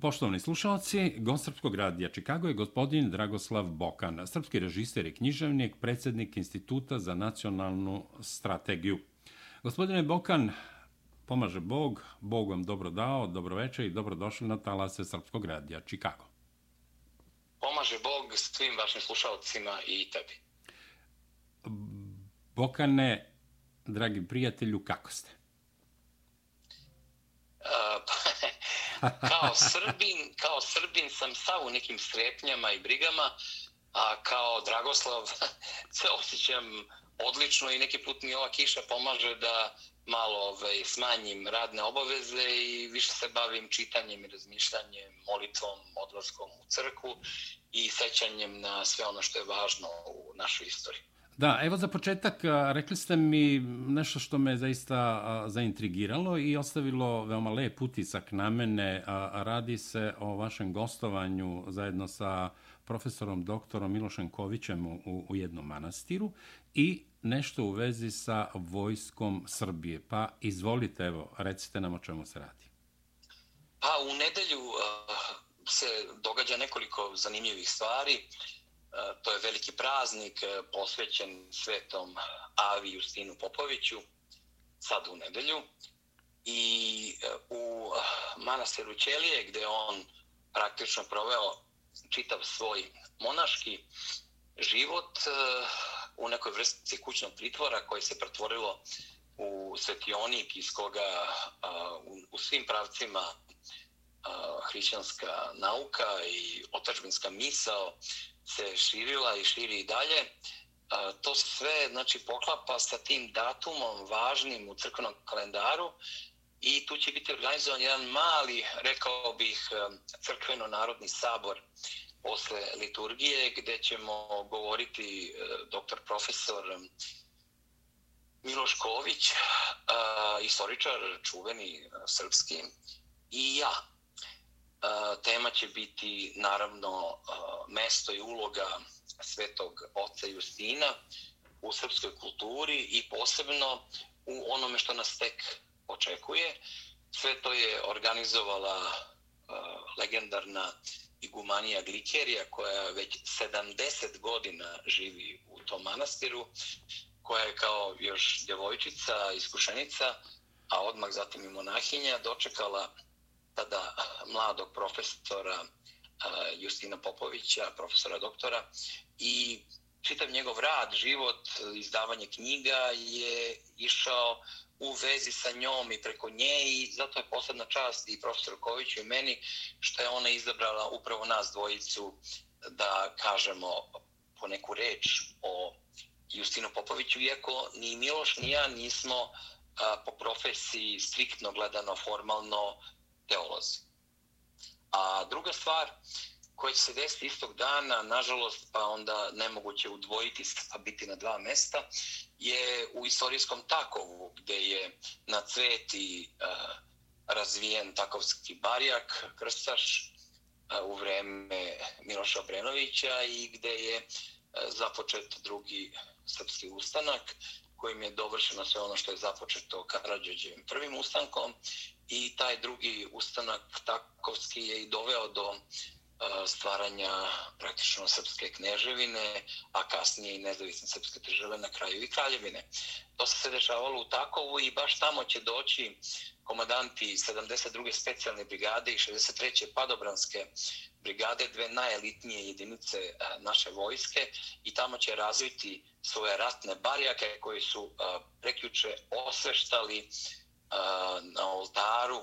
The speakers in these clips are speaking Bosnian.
Poštovani slušalci, gost Srpskog radija Čikago je gospodin Dragoslav Bokan, srpski režiser i književnik, predsjednik Instituta za nacionalnu strategiju. Gospodine Bokan, pomaže Bog, Bog vam dobro dao, dobro večer i dobro došli na talase Srpskog radija Čikago. Pomaže Bog svim vašim slušalcima i tebi. Bokane, dragi prijatelju, kako ste? Kao Srbin, kao Srbin sam sav u nekim strepnjama i brigama, a kao Dragoslav se osjećam odlično i neki put mi ova kiša pomaže da malo ovaj, smanjim radne obaveze i više se bavim čitanjem i razmišljanjem, molitvom, odlaskom u crku i sećanjem na sve ono što je važno u našoj istoriji. Da, evo za početak, rekli ste mi nešto što me zaista zaintrigiralo i ostavilo veoma lep utisak na mene. Radi se o vašem gostovanju zajedno sa profesorom doktorom Milošem Kovićem u, u jednom manastiru i nešto u vezi sa vojskom Srbije. Pa izvolite, evo, recite nam o čemu se radi. Pa u nedelju uh, se događa nekoliko zanimljivih stvari. Uh, E, to je veliki praznik e, posvećen svetom Avi Justinu Popoviću, sad u nedelju. I e, u manastiru Ćelije, gde on praktično proveo čitav svoj monaški život u nekoj vrsti kućnog pritvora koji se pretvorilo u svetionik iz koga u svim pravcima hrišćanska nauka i otačbinska misao se širila i širi i dalje. To sve znači, poklapa sa tim datumom važnim u crkvenom kalendaru i tu će biti organizovan jedan mali, rekao bih, crkveno-narodni sabor posle liturgije gdje ćemo govoriti doktor profesor Miloš Ković, istoričar čuveni srpski i ja Eh, tema će biti naravno eh, mesto i uloga svetog oca Justina u srpskoj kulturi i posebno u onome što nas tek očekuje. Sve to je organizovala eh, legendarna igumanija Glikerija koja već 70 godina živi u tom manastiru, koja je kao još djevojčica, iskušenica, a odmah zatim i monahinja dočekala tada mladog profesora Justina Popovića, profesora doktora, i čitav njegov rad, život, izdavanje knjiga je išao u vezi sa njom i preko nje i zato je posebna čast i profesor Koviću i meni što je ona izabrala upravo nas dvojicu da kažemo po neku reč o Justinu Popoviću, iako ni Miloš ni ja nismo a, po profesiji striktno gledano formalno teolozi. A druga stvar koja će se desiti istog dana, nažalost, pa onda nemoguće udvojiti pa biti na dva mesta, je u istorijskom Takovu, gde je na cveti uh, razvijen takovski barjak, krstaš, uh, u vreme Miloša Obrenovića i gde je uh, započet drugi srpski ustanak, kojim je dovršeno sve ono što je započeto Karadžođevim prvim ustankom i taj drugi ustanak Takovski je i doveo do uh, stvaranja praktično srpske kneževine, a kasnije i nezavisne srpske države na kraju i kraljevine. To se dešavalo u Takovu i baš tamo će doći komadanti 72. specijalne brigade i 63. padobranske brigade, dve najelitnije jedinice uh, naše vojske i tamo će razviti svoje ratne barijake koji su uh, preključe osveštali Eh, na oltaru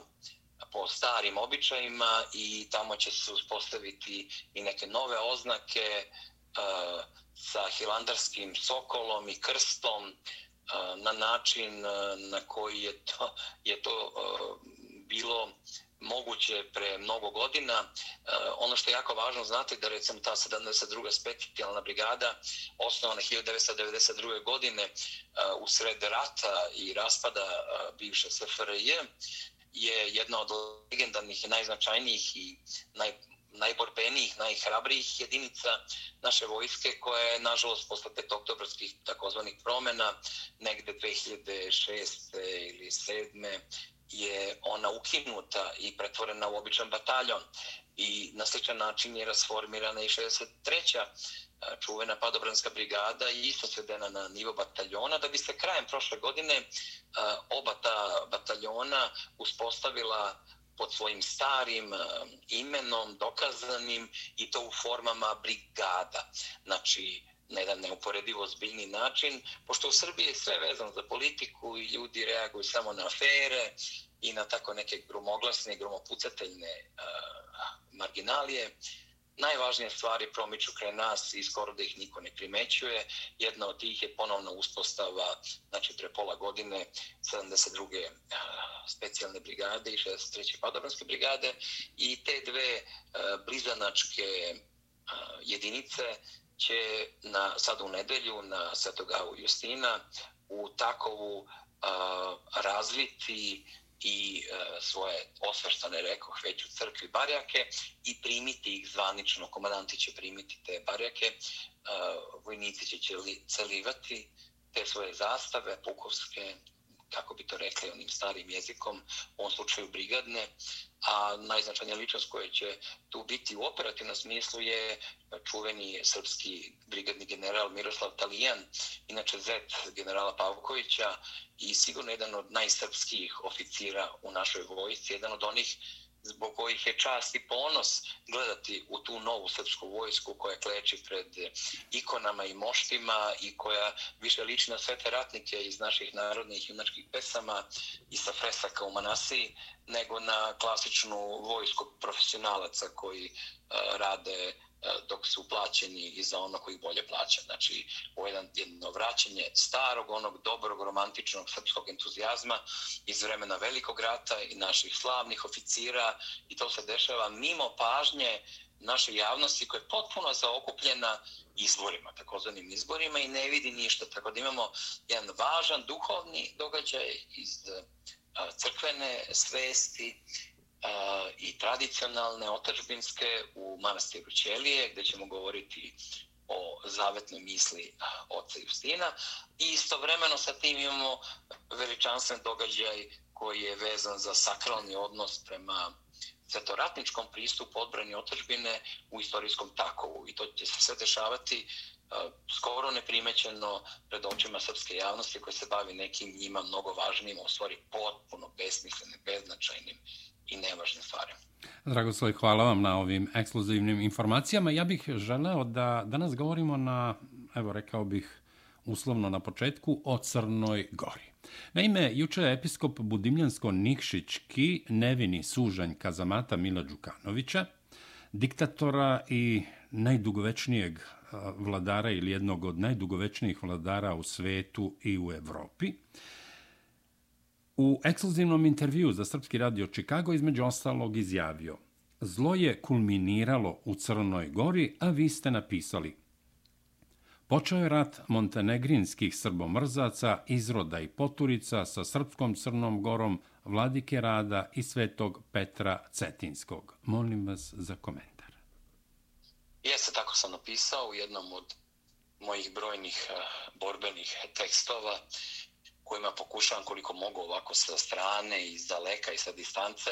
po starim običajima i tamo će se uspostaviti i neke nove oznake eh, sa hilandarskim sokolom i krstom eh, na način na koji je to, je to bilo moguće pre mnogo godina. E, ono što je jako važno znati da recimo ta 72. specijalna brigada osnovana 1992. godine e, u sred rata i raspada e, bivše SFRJ je jedna od legendarnih i najznačajnijih i naj, najborbenijih, najhrabrijih jedinica naše vojske koja je nažalost posle pet oktobrskih takozvanih promjena negde 2006. ili 2007 je ona ukinuta i pretvorena u običan bataljon i na sličan način je rasformirana i 63. E, čuvena padobranska brigada i isto svedena na nivo bataljona, da bi se krajem prošle godine e, oba ta bataljona uspostavila pod svojim starim e, imenom, dokazanim i to u formama brigada. Znači, na jedan neuporedivo zbiljni način, pošto u Srbiji je sve vezano za politiku i ljudi reaguju samo na afere i na tako neke gromoglasne i gromopucateljne uh, marginalije. Najvažnije stvari promiču kraj nas i skoro da ih niko ne primećuje. Jedna od tih je ponovna uspostava, znači pre pola godine, 72. Specijalne brigade i 63. padobranske brigade i te dve blizanačke jedinice će na, sad u nedelju na Svetogavu Justina u takovu a, razviti i e, svoje osvrstane, rekoh, već u crkvi barjake i primiti ih zvanično. Komandanti će primiti te barjake, e, vojnici će celivati te svoje zastave, pukovske, kako bi to rekli onim starim jezikom, u ovom slučaju brigadne, a najznačajnija ličnost koja će tu biti u operativnom smislu je čuveni srpski brigadni general Miroslav Talijan, inače zet generala Pavkovića i sigurno jedan od najsrpskih oficira u našoj vojci, jedan od onih zbog kojih je čast i ponos gledati u tu novu srpsku vojsku koja kleči pred ikonama i moštima i koja više liči na sve te ratnike iz naših narodnih junačkih pesama i sa fresaka u Manasiji, nego na klasičnu vojsku profesionalaca koji uh, rade uh, E, dok su plaćeni i za ono koji bolje plaća. Znači, ovo je jedno vraćanje starog, onog dobrog, romantičnog srpskog entuzijazma iz vremena Velikog rata i naših slavnih oficira i to se dešava mimo pažnje naše javnosti koja je potpuno zaokupljena izborima, takozvanim izborima i ne vidi ništa. Tako da imamo jedan važan duhovni događaj iz e, crkvene svesti i tradicionalne otačbinske u manastiru Ćelije, gdje ćemo govoriti o zavetnoj misli oca Justina. I istovremeno sa tim imamo veličanstven događaj koji je vezan za sakralni odnos prema svetoratničkom pristupu odbrani otačbine u istorijskom takovu. I to će se sve dešavati skoro neprimećeno pred očima srpske javnosti koje se bavi nekim njima mnogo važnijim, u stvari potpuno besmislenim, beznačajnim i nevažne stvari. Dragoslav, hvala vam na ovim ekskluzivnim informacijama. Ja bih želeo da danas govorimo na, evo rekao bih, uslovno na početku, o Crnoj Gori. Naime, juče je episkop Budimljansko-Nikšićki nevini sužanj kazamata Mila Đukanovića, diktatora i najdugovečnijeg e, vladara ili jednog od najdugovečnijih vladara u svetu i u Evropi, U ekskluzivnom intervju za Srpski radio Chicago između ostalog izjavio Zlo je kulminiralo u Crnoj gori, a vi ste napisali Počeo je rat montenegrinskih srbomrzaca, izroda i poturica sa Srpskom Crnom gorom, Vladike Rada i Svetog Petra Cetinskog. Molim vas za komentar. Jeste, tako sam napisao u jednom od mojih brojnih eh, borbenih tekstova kojima pokušavam koliko mogu ovako sa strane, iz daleka i sa distance,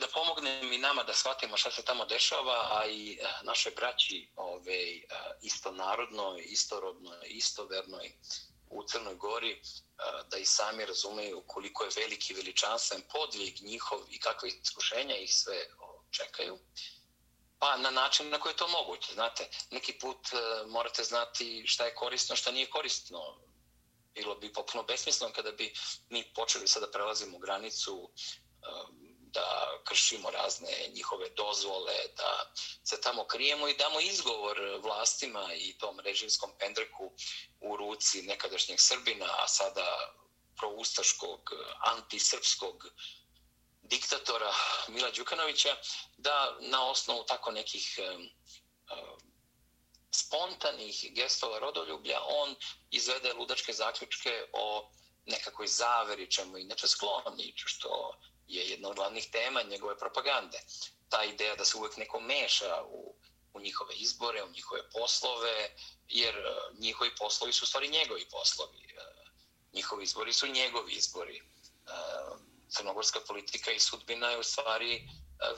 da pomognem i nama da shvatimo šta se tamo dešava, a i eh, našoj braći ove, eh, isto narodnoj, istorodnoj, istovernoj u Crnoj Gori, eh, da i sami razumeju koliko je veliki veličanstven podvig njihov i kakve iskušenja ih sve čekaju. Pa na način na koji je to moguće. Znate, neki put eh, morate znati šta je korisno, šta nije korisno bilo bi potpuno besmisleno kada bi mi počeli sada prelazimo granicu um, da kršimo razne njihove dozvole, da se tamo krijemo i damo izgovor vlastima i tom režimskom pendreku u ruci nekadašnjeg Srbina, a sada proustaškog, antisrpskog diktatora Mila Đukanovića, da na osnovu tako nekih um, um, spontanih gestova rodoljublja on izvede ludačke zaključke o nekakoj zaveri, čemu inače skloni, što je jedna od glavnih tema njegove propagande. Ta ideja da se uvek neko meša u, u njihove izbore, u njihove poslove, jer e, njihovi poslovi su stvari njegovi poslovi. E, njihovi izbori su njegovi izbori. E, crnogorska politika i sudbina je u stvari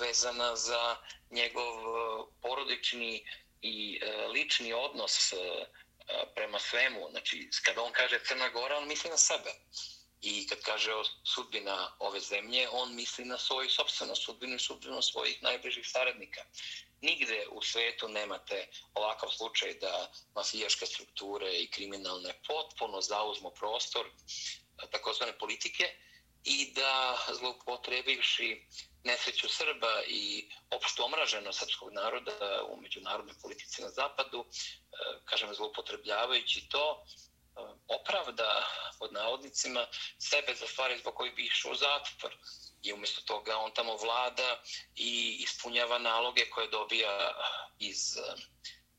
vezana za njegov porodični i e, lični odnos e, prema svemu. Znači, kada on kaže Crna Gora, on misli na sebe. I kad kaže o sudbina ove zemlje, on misli na svoju sobstvenu sudbinu i sudbinu svojih najbližih saradnika. Nigde u svetu nemate ovakav slučaj da mafijaške strukture i kriminalne potpuno zauzmu prostor e, takozvane politike i da zloupotrebivši nesreću Srba i opšto omraženo srpskog naroda u međunarodnoj politici na zapadu, e, kažem zloupotrebljavajući to, e, opravda pod navodnicima sebe za stvari zbog koji bi išao u zatvor. I umjesto toga on tamo vlada i ispunjava naloge koje dobija iz e,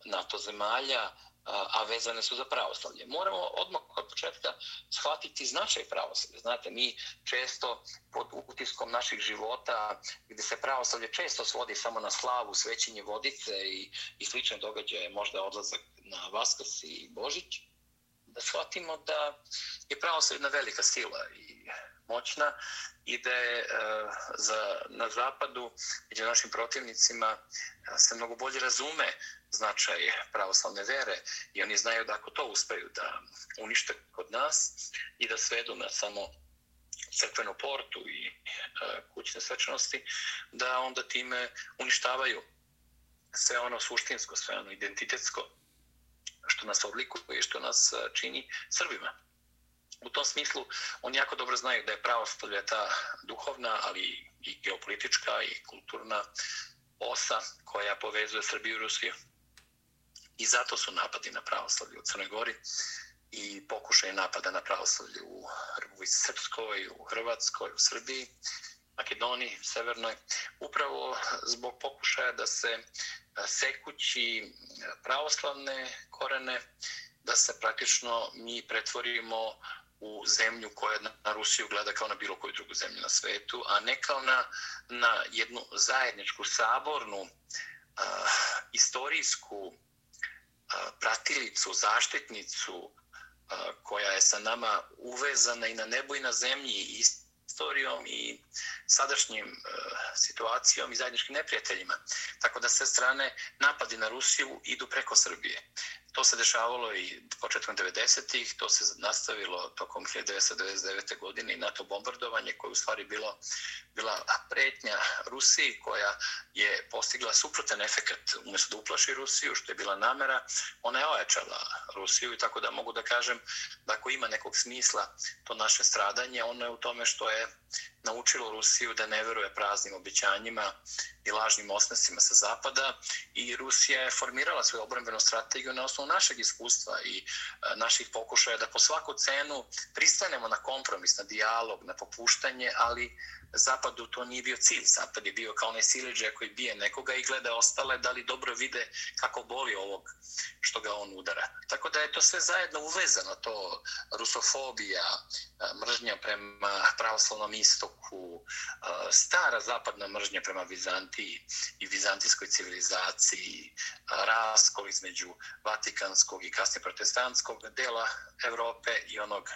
NATO zemalja, a vezane su za pravoslavlje. Moramo odmah od početka shvatiti značaj pravoslavlja. Znate, mi često pod utiskom naših života, gdje se pravoslavlje često svodi samo na slavu, svećenje vodice i, i slične događaje, možda odlazak na Vaskrs i Božić, da shvatimo da je pravoslavlje jedna velika sila i moćna i da je e, za, na zapadu među našim protivnicima e, se mnogo bolje razume značaj pravoslavne vere i oni znaju da ako to uspeju da unište kod nas i da svedu na samo crkvenu portu i e, kućne svečanosti, da onda time uništavaju sve ono suštinsko, sve ono identitetsko što nas oblikuje i što nas e, čini Srbima. U tom smislu, oni jako dobro znaju da je pravoslavlje ta duhovna, ali i geopolitička i kulturna osa koja povezuje Srbiju i Rusiju. I zato su napadi na pravoslavlje u Crnoj Gori i pokušaj napada na pravoslavlje u Republici Srpskoj, u Hrvatskoj, u Srbiji, Makedoniji, Severnoj, upravo zbog pokušaja da se e, sekući e, pravoslavne korene, da se praktično mi pretvorimo u zemlju koja na Rusiju gleda kao na bilo koju drugu zemlju na svetu, a ne kao na, na jednu zajedničku, sabornu, uh, istorijsku pratilicu, zaštitnicu koja je sa nama uvezana i na nebu i na zemlji i istorijom i sadašnjim situacijom i zajedničkim neprijateljima. Tako da sve strane napadi na Rusiju idu preko Srbije. To se dešavalo i početkom 90-ih, to se nastavilo tokom 1999. godine i NATO bombardovanje koje u stvari bilo bila pretnja Rusiji koja je postigla suprotan efekt umjesto da uplaši Rusiju, što je bila namera, ona je ojačala Rusiju i tako da mogu da kažem da ako ima nekog smisla to naše stradanje, ono je u tome što je naučilo Rusiju da ne veruje praznim obećanjima i lažnim osnesima sa zapada i Rusija je formirala svoju obrambenu strategiju na osnovu našeg iskustva i e, naših pokušaja da po svaku cenu pristanemo na kompromis, na dijalog, na popuštanje, ali Zapadu to nije bio cilj. Zapad je bio kao onaj sileđe koji bije nekoga i gleda ostale da li dobro vide kako boli ovog što ga on udara. Tako da je to sve zajedno uvezano, to rusofobija, mržnja prema pravoslavnom istoku, stara zapadna mržnja prema Vizantiji i vizantijskoj civilizaciji, raskol između vatikanskog i kasnije protestantskog dela Evrope i onog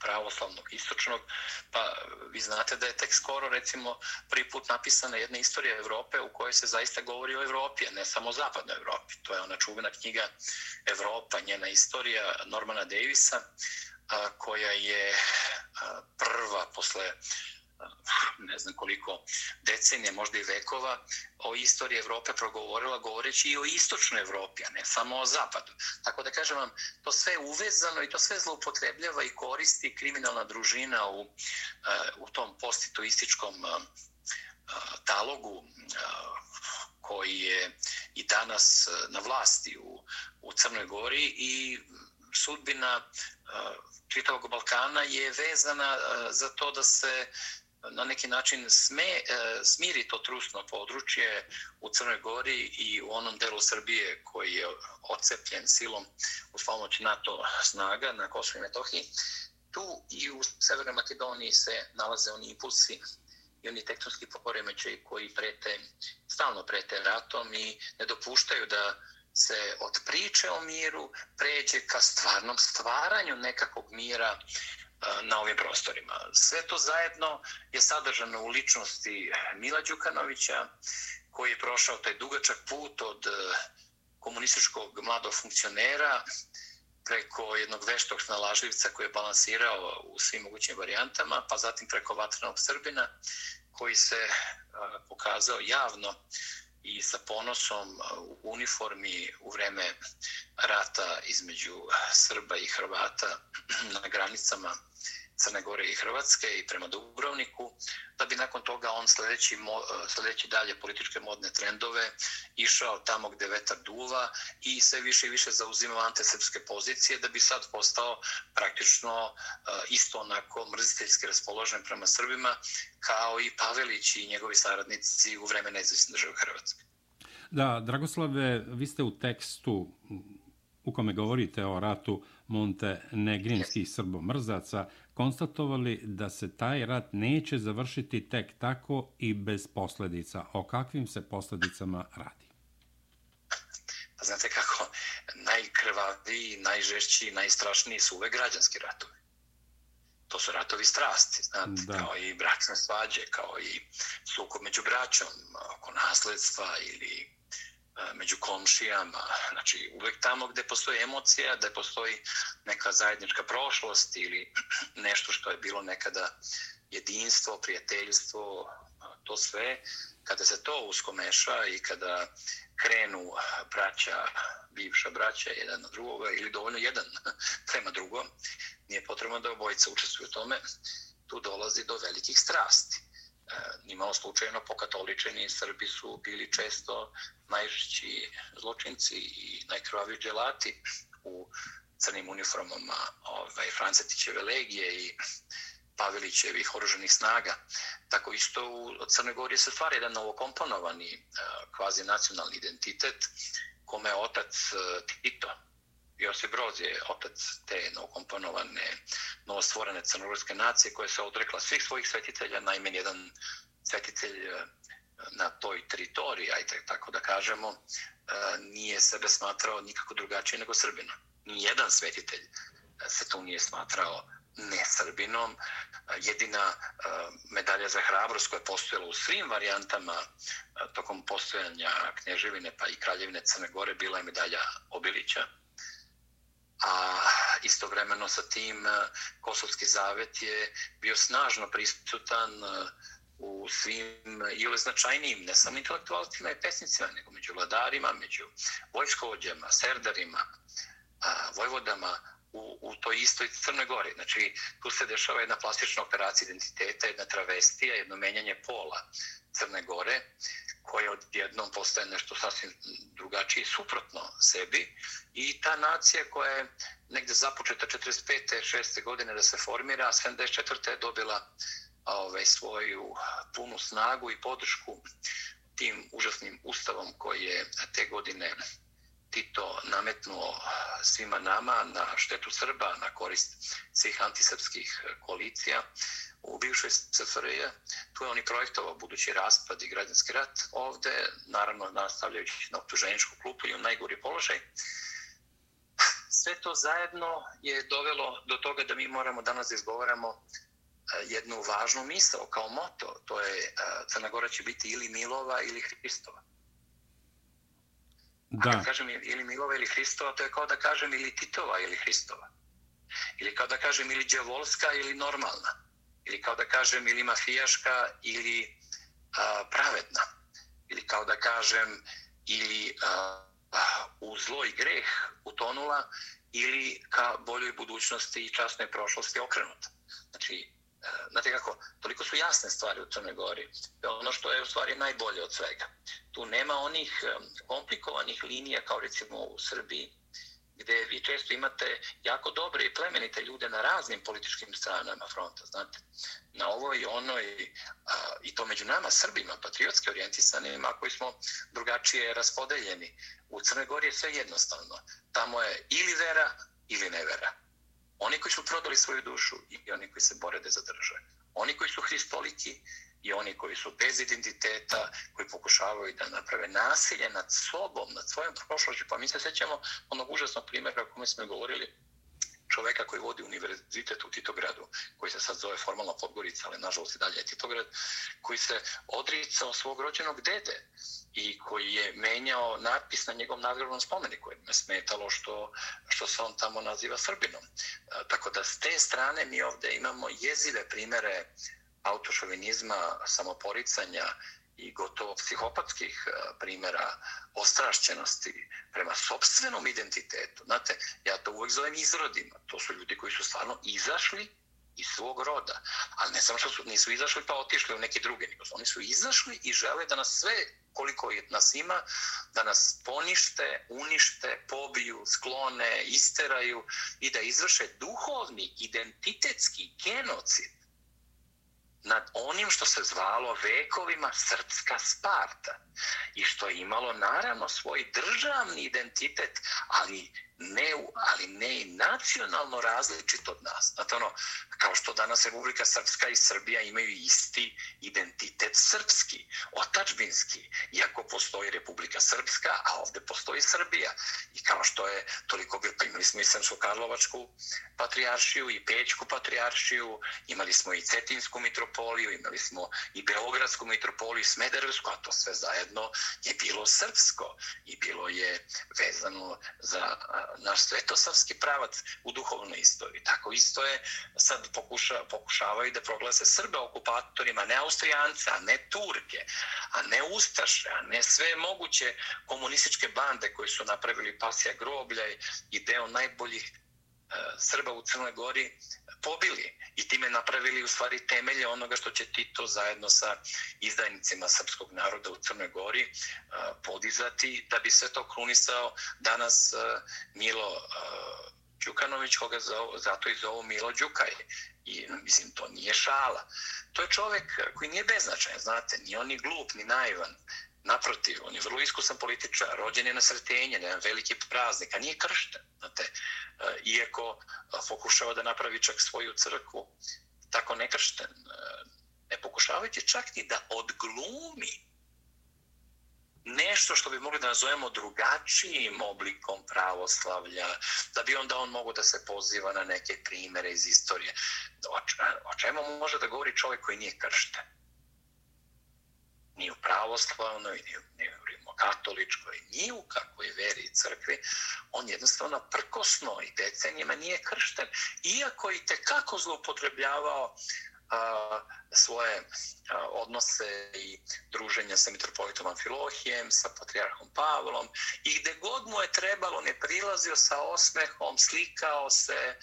pravoslavnog istočnog, pa vi znate da je tek skoro recimo prvi put napisana jedna istorija Evrope u kojoj se zaista govori o Evropi, a ne samo o zapadnoj Evropi. To je ona čuvena knjiga Evropa, njena istorija Normana Davisa, koja je prva posle ne znam koliko decenije, možda i vekova, o istoriji Evrope progovorila govoreći i o istočnoj Evropi, a ne samo o zapadu. Tako da kažem vam, to sve je uvezano i to sve zloupotrebljava i koristi kriminalna družina u, eh, u tom postituističkom eh, eh, talogu koji je i danas na vlasti u, u Crnoj Gori i sudbina čitavog Balkana je vezana za to da se na neki način sme, e, smiri to trusno područje u Crnoj Gori i u onom delu Srbije koji je ocepljen silom uz pomoć NATO snaga na Kosovo i Metohiji. Tu i u Severnoj Makedoniji se nalaze oni impulsi i oni tektonski poremećaj koji prete, stalno prete ratom i ne dopuštaju da se od priče o miru pređe ka stvarnom stvaranju nekakvog mira E, na ovim prostorima. Sve to zajedno je sadržano u ličnosti Mila Đukanovića, koji je prošao taj dugačak put od e, komunističkog mladog funkcionera preko jednog veštog snalažljivca koji je balansirao u svim mogućim varijantama, pa zatim preko vatrenog Srbina koji se e, pokazao javno i sa ponosom u uniformi u vreme rata između Srba i Hrvata na granicama Crne Gore i Hrvatske i prema Dubrovniku, da bi nakon toga on sledeći, sledeći dalje političke modne trendove išao tamo gde vetar duva i sve više i više zauzimao antesrpske pozicije da bi sad postao praktično isto onako mrziteljski raspoložen prema Srbima kao i Pavelić i njegovi saradnici u vreme nezavisne države Hrvatske. Da, Dragoslave, vi ste u tekstu u kome govorite o ratu Monte Negrinskih srbomrzaca konstatovali da se taj rat neće završiti tek tako i bez posljedica. O kakvim se posljedicama radi? Pa znate kako, najkrvaviji, najžešći, najstrašniji su uvek građanski ratovi. To su ratovi strasti, znate, da. kao i bračne svađe, kao i sukob među braćom, oko nasledstva ili među komšijama, znači uvek tamo gde postoji emocija, gde postoji neka zajednička prošlost ili nešto što je bilo nekada jedinstvo, prijateljstvo, to sve, kada se to uskomeša i kada krenu braća, bivša braća, jedan na drugoga ili dovoljno jedan prema drugom, nije potrebno da obojica učestvuju u tome, tu dolazi do velikih strasti. Nimalo slučajno pokatoličeni Srbi su bili često najžešći zločinci i najkrvavi dželati u crnim uniformama ovaj, Francetićeve legije i Pavelićevih oruženih snaga. Tako isto u Crnoj Gori se stvara jedan novokomponovani eh, kvazi nacionalni identitet kome je otac eh, Tito, Josip Broz je otac te novokomponovane, novostvorene crnogorske nacije koja se odrekla svih svojih svetitelja, najmen jedan svetitelj eh, na toj teritoriji, ajde tako da kažemo, eh, nije sebe smatrao nikako drugačije nego Srbina. Nijedan svetitelj eh, se tu nije smatrao ne Srbinom. Jedina medalja za hrabrost koja je postojala u svim varijantama tokom postojanja Knježevine pa i Kraljevine Crne Gore bila je medalja Obilića, a istovremeno sa tim e, Kosovski zavet je bio snažno prisutan e, u svim ili značajnijim, ne samo intelektualcima i pesnicima, nego među vladarima, među vojskovođama, serdarima, vojvodama u, u toj istoj Crnoj Gori. Znači, tu se dešava jedna plastična operacija identiteta, jedna travestija, jedno menjanje pola Crne Gore, koje odjednom postaje nešto sasvim drugačije i suprotno sebi. I ta nacija koja je negde započeta 45. 6. godine da se formira, a 74. je dobila ovaj, svoju punu snagu i podršku tim užasnim ustavom koji je te godine Tito nametnuo svima nama na štetu Srba, na korist svih antisrpskih koalicija u bivšoj SFRJ. Tu je on i projektovao budući raspad i građanski rat. Ovde, naravno, nastavljajući na optuženičku klupu i u najgori položaj. Sve to zajedno je dovelo do toga da mi moramo danas da izgovaramo e, jednu važnu misao kao moto. To je e, Crna Gora će biti ili Milova ili Hristova. Da. A kad kažem ili Milova ili Hristova, to je kao da kažem ili Titova ili Hristova. Ili kao da kažem ili Đevolska ili normalna ili kao da kažem ili mafijaška ili a, pravedna ili kao da kažem ili a, a, u zlo i greh utonula ili ka boljoj budućnosti i časnoj prošlosti okrenuta. Znači, znate kako, toliko su jasne stvari u Crnoj Gori. Ono što je u stvari najbolje od svega. Tu nema onih komplikovanih linija kao recimo u Srbiji, gdje vi često imate jako dobre i plemenite ljude na raznim političkim stranama fronta, znate, na ovoj i onoj, a, i to među nama, Srbima, patriotski orijentisanima, koji smo drugačije raspodeljeni. U Crnoj Gori je sve jednostavno. Tamo je ili vera ili nevera. Oni koji su prodali svoju dušu i oni koji se bore da zadrže. Oni koji su hristoliki i oni koji su bez identiteta, koji pokušavaju da naprave nasilje nad sobom, nad svojom prošlošću. Pa mi se sećamo onog užasnog primjera o kome smo govorili čoveka koji vodi univerzitet u Titogradu, koji se sad zove formalno Podgorica, ali nažalost i dalje je Titograd, koji se odricao svog rođenog dede i koji je menjao natpis na njegovom nadgrobnom spomeniku. Me smetalo što, što se on tamo naziva Srbinom. E, tako da s te strane mi ovde imamo jezive primere autošovinizma, samoporicanja, i gotovo psihopatskih e, primjera ostrašćenosti prema sobstvenom identitetu. Znate, ja to uvek zovem izrodima. To su ljudi koji su stvarno izašli iz svog roda. Ali ne samo što su, nisu izašli pa otišli u neke druge, nego oni su izašli i žele da nas sve, koliko je nas ima, da nas ponište, unište, pobiju, sklone, isteraju i da izvrše duhovni, identitetski genocid nad onim što se zvalo vekovima srpska Sparta i što je imalo naravno svoj državni identitet, ali ne, ali ne i nacionalno različit od nas. Znate ono, kao što danas Republika Srpska i Srbija imaju isti identitet srpski, otačbinski, iako postoji Republika Srpska, a ovde postoji Srbija. I kao što je toliko bilo, pa imali smo i Srpsku Karlovačku patrijaršiju i Pećku patrijaršiju, imali smo i Cetinsku mitropoliju, imali smo i Beogradsku mitropoliju, Smederevsku, a to sve zajedno je bilo srpsko i bilo je vezano za naš svetosavski pravac u duhovnoj istoriji. Tako isto je, sad pokuša, pokušavaju da proglase Srbe okupatorima, ne Austrijance, a ne Turke, a ne Ustaše, a ne sve moguće komunističke bande koje su napravili pasija groblja i deo najboljih e, Srba u Crnoj Gori pobili i time napravili u stvari temelje onoga što će Tito zajedno sa izdajnicima srpskog naroda u Crnoj Gori podizati da bi sve to krunisao danas Milo Đukanović, koga zato i zovu Milo Đukaj. I, mislim, to nije šala. To je čovek koji nije beznačajan, znate, ni on ni glup, ni naivan. Naprotiv, on je vrlo iskusan političar, rođen je na sretenje, na veliki praznik, a nije kršten. Znate, e, iako e, pokušava da napravi čak svoju crkvu, tako nekršten. E, ne pokušavajte čak ni da odglumi nešto što bi mogli da nazovemo drugačijim oblikom pravoslavlja, da bi onda on mogo da se poziva na neke primere iz istorije. O čemu može da govori čovjek koji nije kršten? Ni u pravoslavnoj, ni u, ni u rimokatoličkoj, ni u kakvoj veri i crkvi, on jednostavno prkosno i decenijama nije kršten, iako i tekako zloupotrebljavao a, svoje a, odnose i druženja sa mitropolitom Amfilohijem, sa patrijarhom Pavlom i gde god mu je trebalo ne prilazio sa osmehom, slikao se,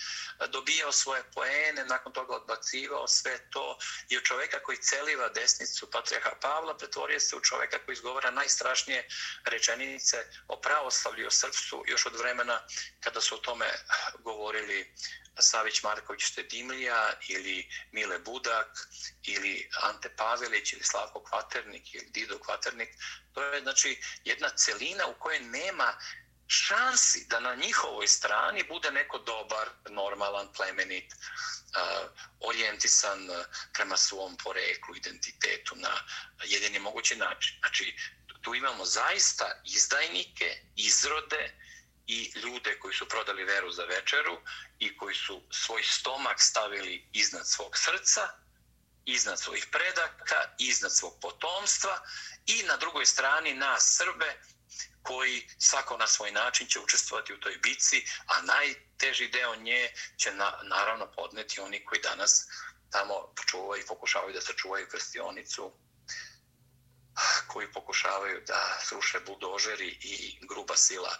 dobijao svoje poene, nakon toga odbacivao sve to i u čoveka koji celiva desnicu patrijarha Pavla pretvorio se u čoveka koji izgovara najstrašnije rečenice o pravoslavlju o srpstvu još od vremena kada su o tome govorili Savić Marković Štedimlija ili Mile Budak ili Ante Pavelić ili Slavko Kvaternik ili Dido Kvaternik. To je znači jedna celina u kojoj nema šansi da na njihovoj strani bude neko dobar, normalan, plemenit, uh, orijentisan prema svom poreklu, identitetu na jedini mogući način. Znači, tu imamo zaista izdajnike, izrode, i ljude koji su prodali veru za večeru i koji su svoj stomak stavili iznad svog srca, iznad svojih predaka, iznad svog potomstva i na drugoj strani nas Srbe koji svako na svoj način će učestvovati u toj bici, a najteži deo nje će na, naravno podneti oni koji danas tamo čuvaju i pokušavaju da sačuvaju krstionicu koji pokušavaju da sruše buldožeri i gruba sila.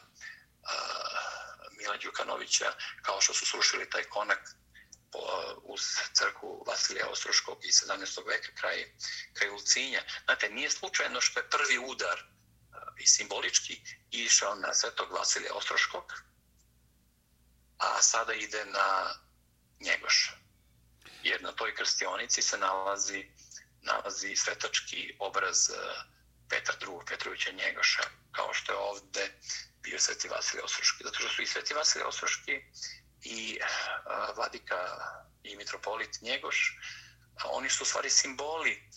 Eh, Mila Đukanovića, kao što su srušili taj konak eh, uz crku Vasilija Ostroškog iz 17. veka kraj, kraj Ulcinja. Znate, nije slučajno što je prvi udar eh, i simbolički išao na svetog Vasilija Ostroškog, a sada ide na Njegoš. Jer na toj krstionici se nalazi, nalazi svetački obraz Petra II. Petrovića Njegoša, kao što je ovde bio Sveti Vasilij Ostroški. Zato što su i Sveti Vasilij Ostroški i a, Vladika i Mitropolit Njegoš, a, oni su u stvari simboli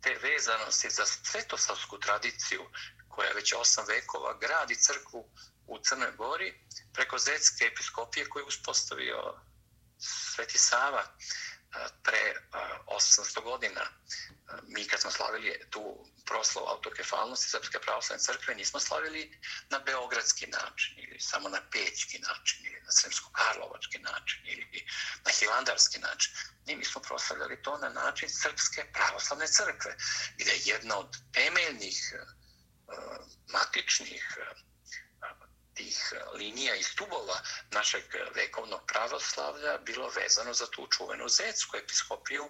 te vezanosti za svetosavsku tradiciju koja već osam vekova gradi crkvu u Crnoj Gori preko Zetske episkopije koju uspostavio Sveti Sava pre e, 800 godina. E, mi kad smo slavili tu proslavu autokefalnosti Srpske pravoslavne crkve, nismo slavili na beogradski način ili samo na pećki način ili na sremsko-karlovački način ili na hilandarski način. Ne, mi smo proslavljali to na način Srpske pravoslavne crkve, gdje je jedna od temeljnih e, matičnih tih e, linija i stubova našeg vekovnog pravoslavlja bilo vezano za tu čuvenu Zetsku episkopiju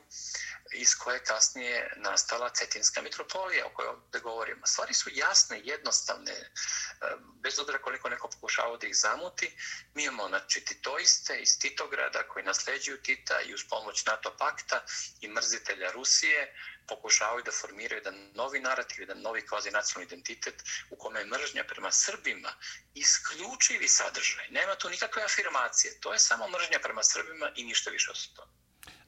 iz koje kasnije nastala Cetinska mitropolija o kojoj ovdje govorimo. Stvari su jasne, jednostavne, e, bez obzira koliko neko pokušava da ih zamuti. Mi imamo znači, titoiste iz Titograda koji nasleđuju Tita i uz pomoć NATO pakta i mrzitelja Rusije pokušavaju da formiraju jedan novi narativ, jedan novi kvazi nacionalni identitet u kome je mržnja prema Srbima isključivi sadržaj. Nema tu nikakve afirmacije. To je samo mržnja prema Srbima i ništa više od toga.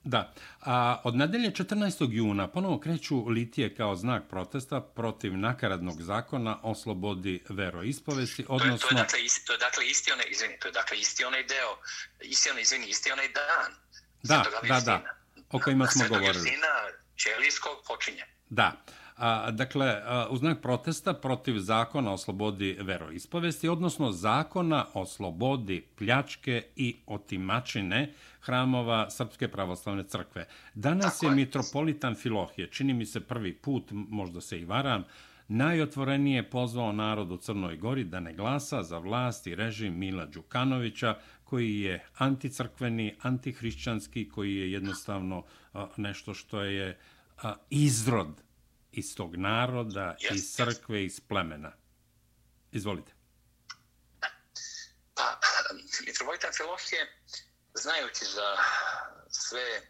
Da. A od nedelje 14. juna ponovo kreću litije kao znak protesta protiv nakaradnog zakona o slobodi veroispovesti, odnosno... To je, to je, dakle, isti, to je dakle isti onaj, izvini, to je dakle isti onaj deo, isti onaj, izvini, isti onaj dan. Da, da, da, o kojima smo govorili. Svetoga Ćelijskog počinje. Da. A, dakle, a, u znak protesta protiv zakona o slobodi veroispovesti, odnosno zakona o slobodi pljačke i otimačine hramova Srpske pravoslavne crkve. Danas Tako je, je mitropolitan Filohije, čini mi se prvi put, možda se i varam, najotvorenije pozvao narod u Crnoj Gori da ne glasa za vlast i režim Mila Đukanovića, koji je anticrkveni, antihrišćanski, koji je jednostavno nešto što je izrod iz tog naroda, yes, iz crkve, yes. iz plemena. Izvolite. Pa, mitropolitan Filohije, znajući za sve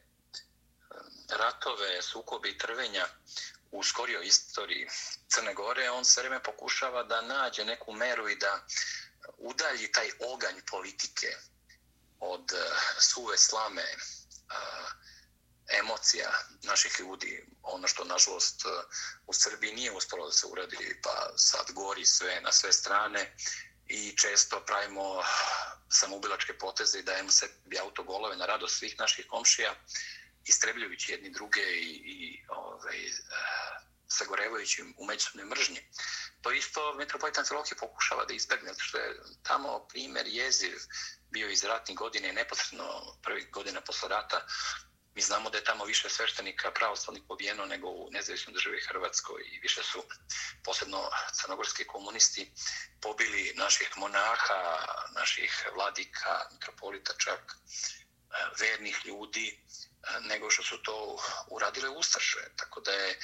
ratove, sukobe i trvenja u skorijoj istoriji Crne Gore, on sve vreme pokušava da nađe neku meru i da udalji taj oganj politike od eh, suve slame eh, emocija naših ljudi, ono što nažalost eh, u Srbiji nije uspelo da se uradi, pa sad gori sve na sve strane i često pravimo samoubilačke poteze i dajemo sebi autogolove na radost svih naših komšija, istrebljujući jedni druge i, i ovaj, sagorevajući u međusobnoj mržnji. To isto Metropolitan Filohije pokušava da izbegne, što je tamo primjer jeziv bio iz ratnih godine, neposredno prvih godina posle rata, Mi znamo da je tamo više sveštenika pravoslavnih pobijeno nego u nezavisnoj državi Hrvatskoj i više su posebno crnogorski komunisti pobili naših monaha, naših vladika, mitropolita čak, e, vernih ljudi, nego što su to uradile Ustaše. Tako da je e,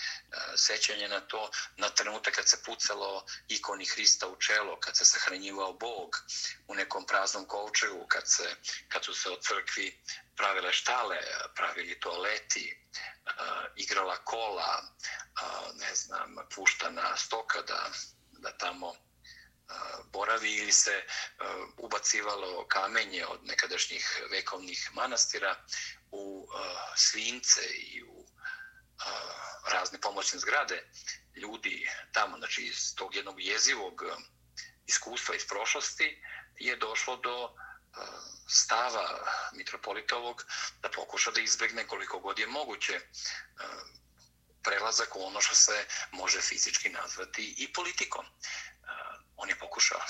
sećanje na to, na trenutak kad se pucalo ikoni Hrista u čelo, kad se sahranjivao Bog u nekom praznom kovčegu, kad, se, kad su se od crkvi pravile štale, pravili toaleti, e, igrala kola, e, ne znam, puštana stoka da, da tamo boravi ili se e, ubacivalo kamenje od nekadašnjih vekovnih manastira u e, svince i u e, razne pomoćne zgrade ljudi tamo, znači iz tog jednog jezivog iskustva iz prošlosti je došlo do stava mitropolitovog da pokuša da izbegne koliko god je moguće prelazak u ono što se može fizički nazvati i politikom on je pokušao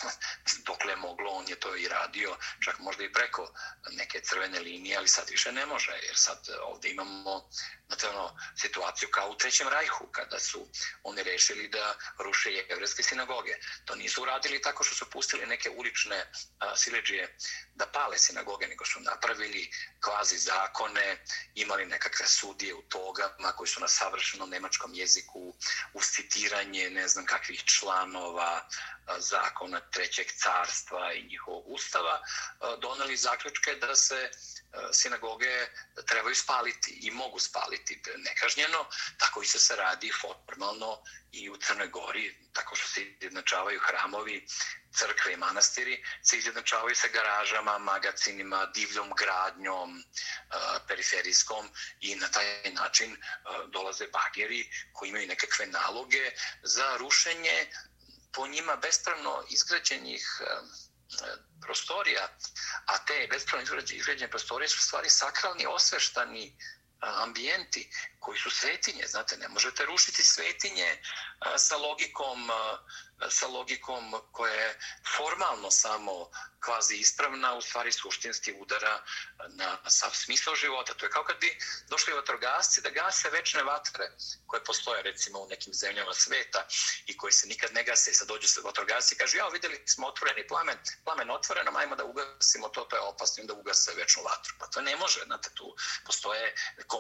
dokle moglo, on je to i radio, čak možda i preko neke crvene linije, ali sad više ne može, jer sad e, ovdje imamo znate, ono, situaciju kao u Trećem rajhu, kada su oni rešili da ruše jevreske sinagoge. To nisu uradili tako što su pustili neke ulične a, sileđije da pale sinagoge, nego su napravili kvazi zakone, imali nekakve sudije u togama koji su na savršenom nemačkom jeziku, uscitiranje ne znam kakvih članova, zakona trećeg carstva i njihovog ustava, doneli zaključke da se sinagoge trebaju spaliti i mogu spaliti nekažnjeno, tako i se se radi formalno i u Crnoj Gori, tako što se izjednačavaju hramovi, crkve i manastiri, se izjednačavaju sa garažama, magacinima, divljom gradnjom, periferijskom i na taj način dolaze bageri koji imaju nekakve naloge za rušenje po njima bespravno izgrađenih eh, eh, prostorija, a te bespravno izgrađene prostorije su stvari sakralni, osveštani eh, ambijenti koji su svetinje. Znate, ne možete rušiti svetinje sa logikom sa logikom koja je formalno samo kvazi ispravna, u stvari suštinski udara na sav smisao života. To je kao kad bi došli vatrogasci da gase večne vatre koje postoje recimo u nekim zemljama sveta i koje se nikad ne gase i sad dođu se vatrogasci i kažu ja videli smo otvoreni plamen, plamen otvoreno, ajmo da ugasimo to, to je opasno da ugase večnu vatru. Pa to ne može, znate, tu postoje,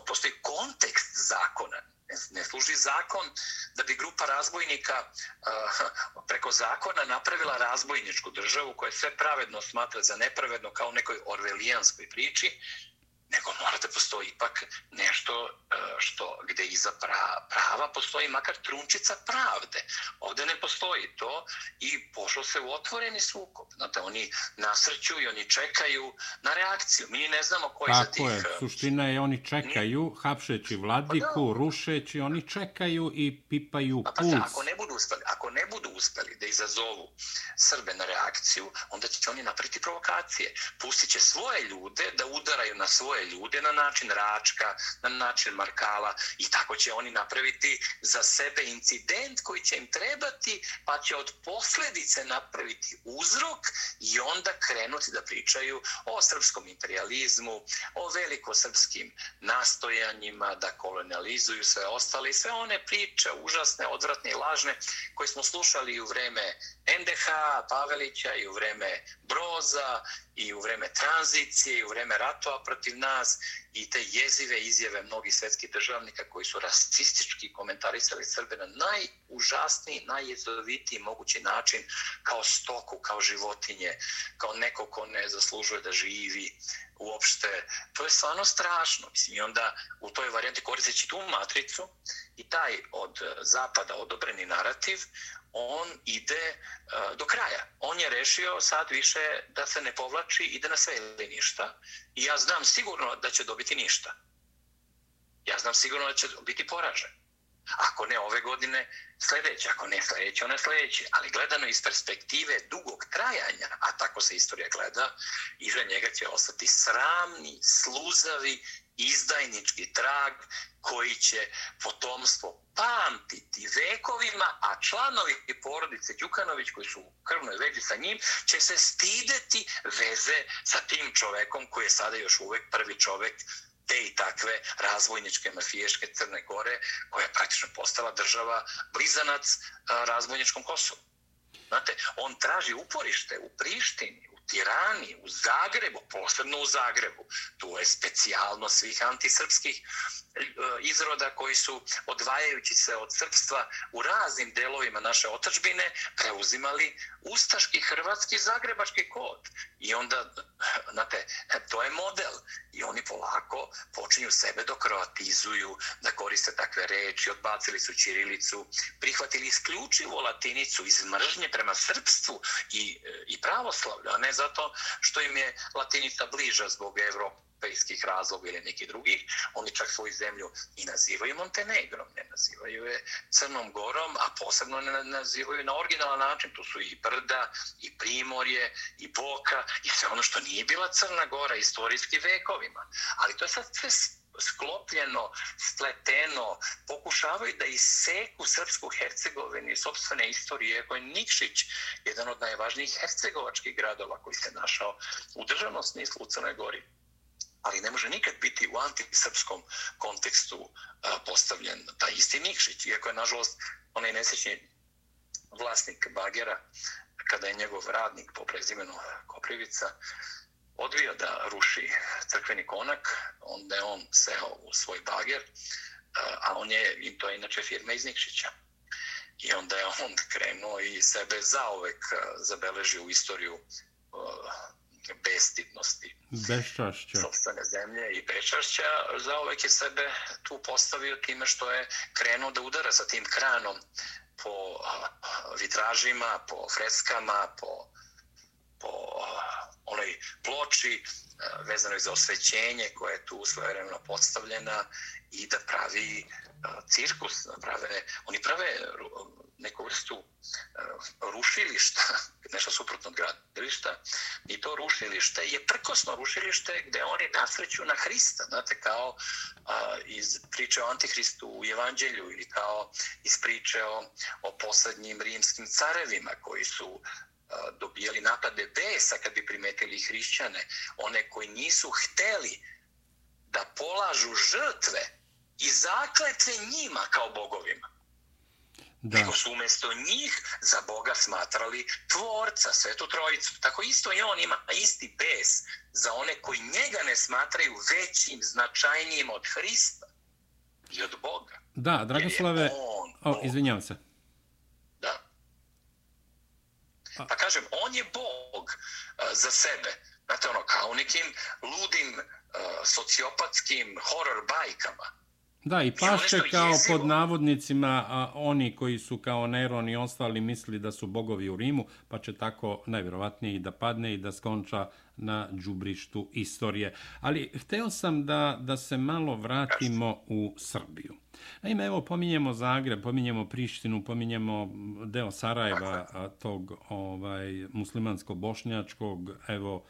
postoji kontekst zakona. Ne služi zakon da bi grupa razbojnika uh, preko zakona napravila razbojničku državu koja sve pravedno smatra za nepravedno kao u nekoj orvelijanskoj priči, nego mora da postoji ipak nešto e, što gde iza prava postoji makar trunčica pravde. Ovde ne postoji to i pošlo se u otvoreni sukob. Znate, oni nasrću i oni čekaju na reakciju. Mi ne znamo koji Tako za tih... je, e, suština je oni čekaju, hapšeći vladiku, pa rušeći, oni čekaju i pipaju pa, puls. Pa, ako ne budu uspeli, ako ne budu uspeli da izazovu Srbe na reakciju, onda će oni napriti provokacije. Pustit će svoje ljude da udaraju na svoje ljude na način Račka, na način Markala i tako će oni napraviti za sebe incident koji će im trebati pa će od posljedice napraviti uzrok i onda krenuti da pričaju o srpskom imperializmu, o velikosrpskim nastojanjima da kolonializuju sve ostale i sve one priče užasne, odvratne i lažne koje smo slušali u vreme NDH, Pavelića i u vreme Broza i u vreme tranzicije i u vreme ratova protiv nas i te jezive izjave mnogih svetskih državnika koji su rasistički komentarisali Srbe na najužasniji, najjezovitiji mogući način kao stoku, kao životinje, kao neko ko ne zaslužuje da živi uopšte. To je stvarno strašno. Mislim, I onda u toj varijanti koristeći tu matricu i taj od eh, zapada odobreni narativ, on ide uh, do kraja. On je rešio sad više da se ne povlači, ide na sve ili ništa. I ja znam sigurno da će dobiti ništa. Ja znam sigurno da će biti poražen. Ako ne ove godine, sljedeće. Ako ne sljedeće, one sljedeće. Ali gledano iz perspektive dugog trajanja, a tako se istorija gleda, iza njega će ostati sramni, sluzavi, izdajnički trag koji će potomstvo pamtiti vekovima, a članovi porodice Đukanović koji su u krvnoj vezi sa njim će se stideti veze sa tim čovekom koji je sada još uvek prvi čovek te i takve razvojničke mafiješke Crne Gore koja je praktično postala država blizanac razvojničkom Kosovu. Znate, on traži uporište u Prištini, Tirani, u Zagrebu, posebno u Zagrebu. Tu je specijalno svih antisrpskih e, izroda koji su odvajajući se od srpstva u raznim delovima naše otačbine preuzimali ustaški hrvatski zagrebački kod. I onda, znate, to je model. I oni polako počinju sebe dokroatizuju, da koriste takve reči, odbacili su Ćirilicu, prihvatili isključivo latinicu iz mržnje prema srpstvu i, e, i pravoslavlju, a ne zato što im je latinica bliža zbog Evrope razloga ili nekih drugih, oni čak svoju zemlju i nazivaju Montenegrom, ne nazivaju je Crnom Gorom, a posebno ne nazivaju na originalan način. Tu su i Brda, i Primorje, i Boka, i sve ono što nije bila Crna Gora istorijski vekovima. Ali to je sad sve sklopljeno, spleteno, pokušavaju da iseku srpsku Hercegovinu i sobstvene istorije, koje je Nikšić, jedan od najvažnijih hercegovačkih gradova koji se našao u državnom smislu u Crnoj Gori. Ali ne može nikad biti u antisrpskom kontekstu e, postavljen taj isti Nikšić, iako je, nažalost, onaj nesečni vlasnik Bagera, kada je njegov radnik po prezimenu Koprivica odvio da ruši crkveni konak, onda je on seo u svoj Bager, a on je, i to je inače firma iz Nikšića. I onda je on krenuo i sebe zaovek zabeležio u istoriju bestidnosti beščašća sobstvene zemlje i beščašća za uvek je sebe tu postavio time što je krenuo da udara sa tim kranom po vitražima, po freskama, po, po onoj ploči e, vezanoj za osvećenje koje je tu svojevremeno postavljena i da pravi e, cirkus, da prave, oni prave neku vrstu e, rušilišta, nešto suprotno od gradilišta, i to rušilište je prkosno rušilište gde oni nasreću na Hrista, znate, kao iz priče o Antihristu u Evanđelju ili kao iz priče o, o poslednjim rimskim carevima koji su dobijali napade besa kad bi primetili hrišćane, one koji nisu hteli da polažu žrtve i zakletve njima kao bogovima. Da. Nego su umjesto njih za Boga smatrali tvorca, svetu trojicu. Tako isto i on ima isti bes za one koji njega ne smatraju većim, značajnijim od Hrista i od Boga. Da, Dragoslave, on, o, izvinjavam se. Pa kažem, on je Bog uh, za sebe. Znate, ono, kao nekim ludim uh, sociopatskim horror bajkama. Da, i paše kao jezivo. pod navodnicima a, oni koji su kao Neron i ostali misli da su bogovi u Rimu, pa će tako najvjerovatnije i da padne i da skonča na džubrištu istorije. Ali hteo sam da, da se malo vratimo u Srbiju. Naime, evo, pominjemo Zagreb, pominjemo Prištinu, pominjemo deo Sarajeva, tog ovaj, muslimansko-bošnjačkog, evo,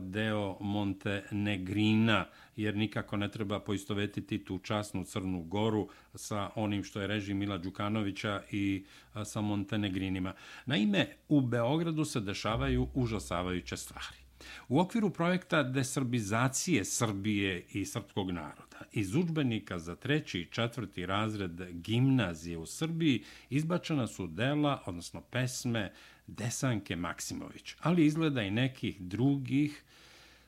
deo Montenegrina, jer nikako ne treba poistovetiti tu časnu Crnu Goru sa onim što je režim Mila Đukanovića i sa Montenegrinima. Naime, u Beogradu se dešavaju užasavajuće stvari. U okviru projekta desrbizacije Srbije i srpskog naroda iz učbenika za treći i četvrti razred gimnazije u Srbiji izbačena su dela, odnosno pesme Desanke Maksimović, ali izgleda i nekih drugih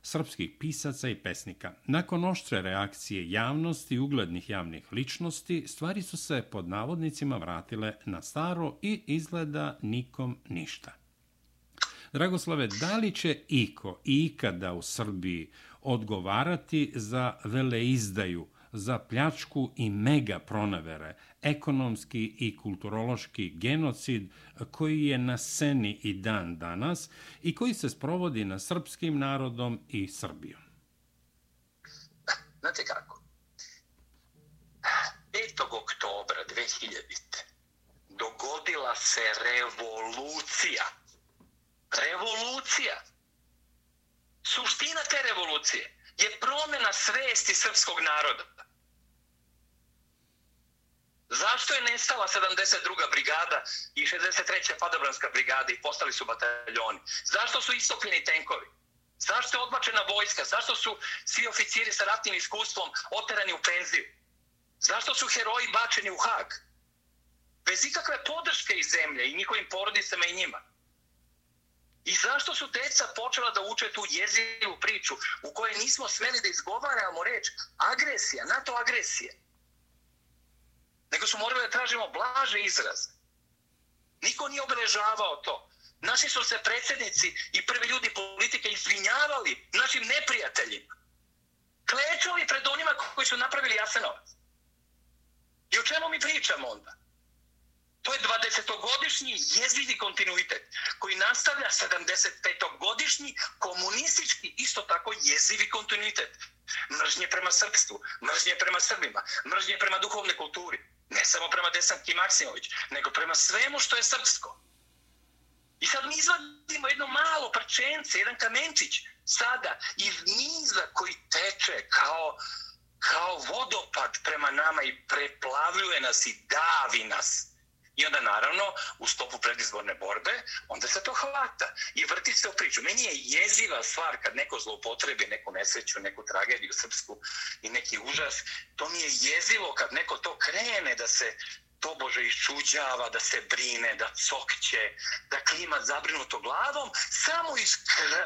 srpskih pisaca i pesnika. Nakon oštre reakcije javnosti i uglednih javnih ličnosti, stvari su se pod navodnicima vratile na staro i izgleda nikom ništa. Dragoslave, da li će iko ikada u Srbiji odgovarati za veleizdaju, za pljačku i mega pronavere, ekonomski i kulturološki genocid koji je na seni i dan danas i koji se sprovodi na srpskim narodom i Srbijom? Znate kako? 5. oktobra 2000. dogodila se revolucija revolucija. Suština te revolucije je promjena svesti srpskog naroda. Zašto je nestala 72. brigada i 63. padobranska brigada i postali su bataljoni? Zašto su istopljeni tenkovi? Zašto je odbačena vojska? Zašto su svi oficiri sa ratnim iskustvom oterani u penziju? Zašto su heroji bačeni u hag? Bez ikakve podrške iz zemlje i njihovim porodicama i njima. I zašto su deca počela da uče tu jezivu priču u kojoj nismo smeli da izgovaramo reč agresija, NATO agresije? Nego su morali da tražimo blaže izraze. Niko nije obeležavao to. Naši su se predsjednici i prvi ljudi politike izvinjavali našim neprijateljima. Klečali pred onima koji su napravili Jasenovac. I o čemu mi pričamo onda? To je 20-godišnji jezivi kontinuitet koji nastavlja 75-godišnji komunistički isto tako jezivi kontinuitet. Mržnje prema srpstvu, mržnje prema srbima, mržnje prema duhovne kulturi. Ne samo prema Desanki Maksimović, nego prema svemu što je srpsko. I sad mi izvadimo jedno malo prčence, jedan kamenčić sada iz niza koji teče kao, kao vodopad prema nama i preplavljuje nas i davi nas. I onda naravno u stopu predizborne borbe onda se to hvata i vrti se u priču. Meni je jeziva stvar kad neko zloupotrebi neku nesreću, neku tragediju srpsku i neki užas. To mi je jezivo kad neko to krene da se to Bože iščuđava, da se brine, da cokće, da klima zabrinuto glavom samo iz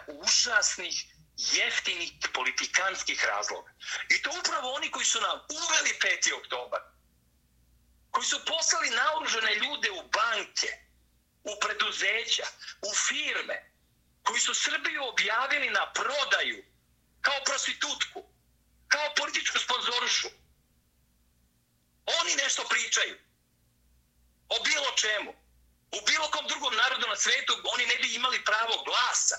užasnih jeftinih politikanskih razloga. I to upravo oni koji su nam uveli 5. oktobar koji su poslali naoružene ljude u banke, u preduzeća, u firme, koji su Srbiju objavili na prodaju kao prostitutku, kao političku sponzorušu. Oni nešto pričaju o bilo čemu. U bilo kom drugom narodu na svetu oni ne bi imali pravo glasa.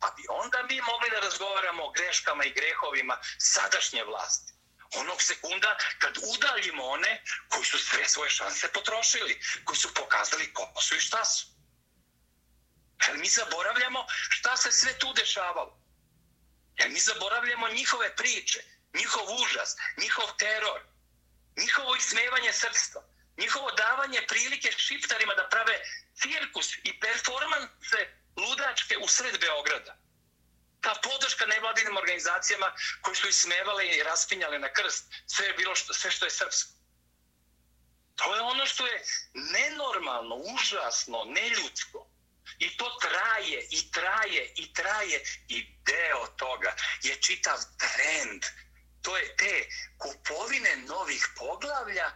Pa bi onda mi mogli da razgovaramo o greškama i grehovima sadašnje vlasti. Onog sekunda kad udaljimo one koji su sve svoje šanse potrošili, koji su pokazali ko su i šta su. Jer mi zaboravljamo šta se sve tu dešavalo. Jer mi zaboravljamo njihove priče, njihov užas, njihov teror, njihovo ismevanje srstva, njihovo davanje prilike šiptarima da prave cirkus i performanse ludačke u sred Beograda. Ta podrška nevladinim organizacijama koji su ismevale i raspinjale na krst sve, je bilo što, sve što je srpsko. To je ono što je nenormalno, užasno, neljudsko. I to traje, i traje, i traje. I deo toga je čitav trend. To je te kupovine novih poglavlja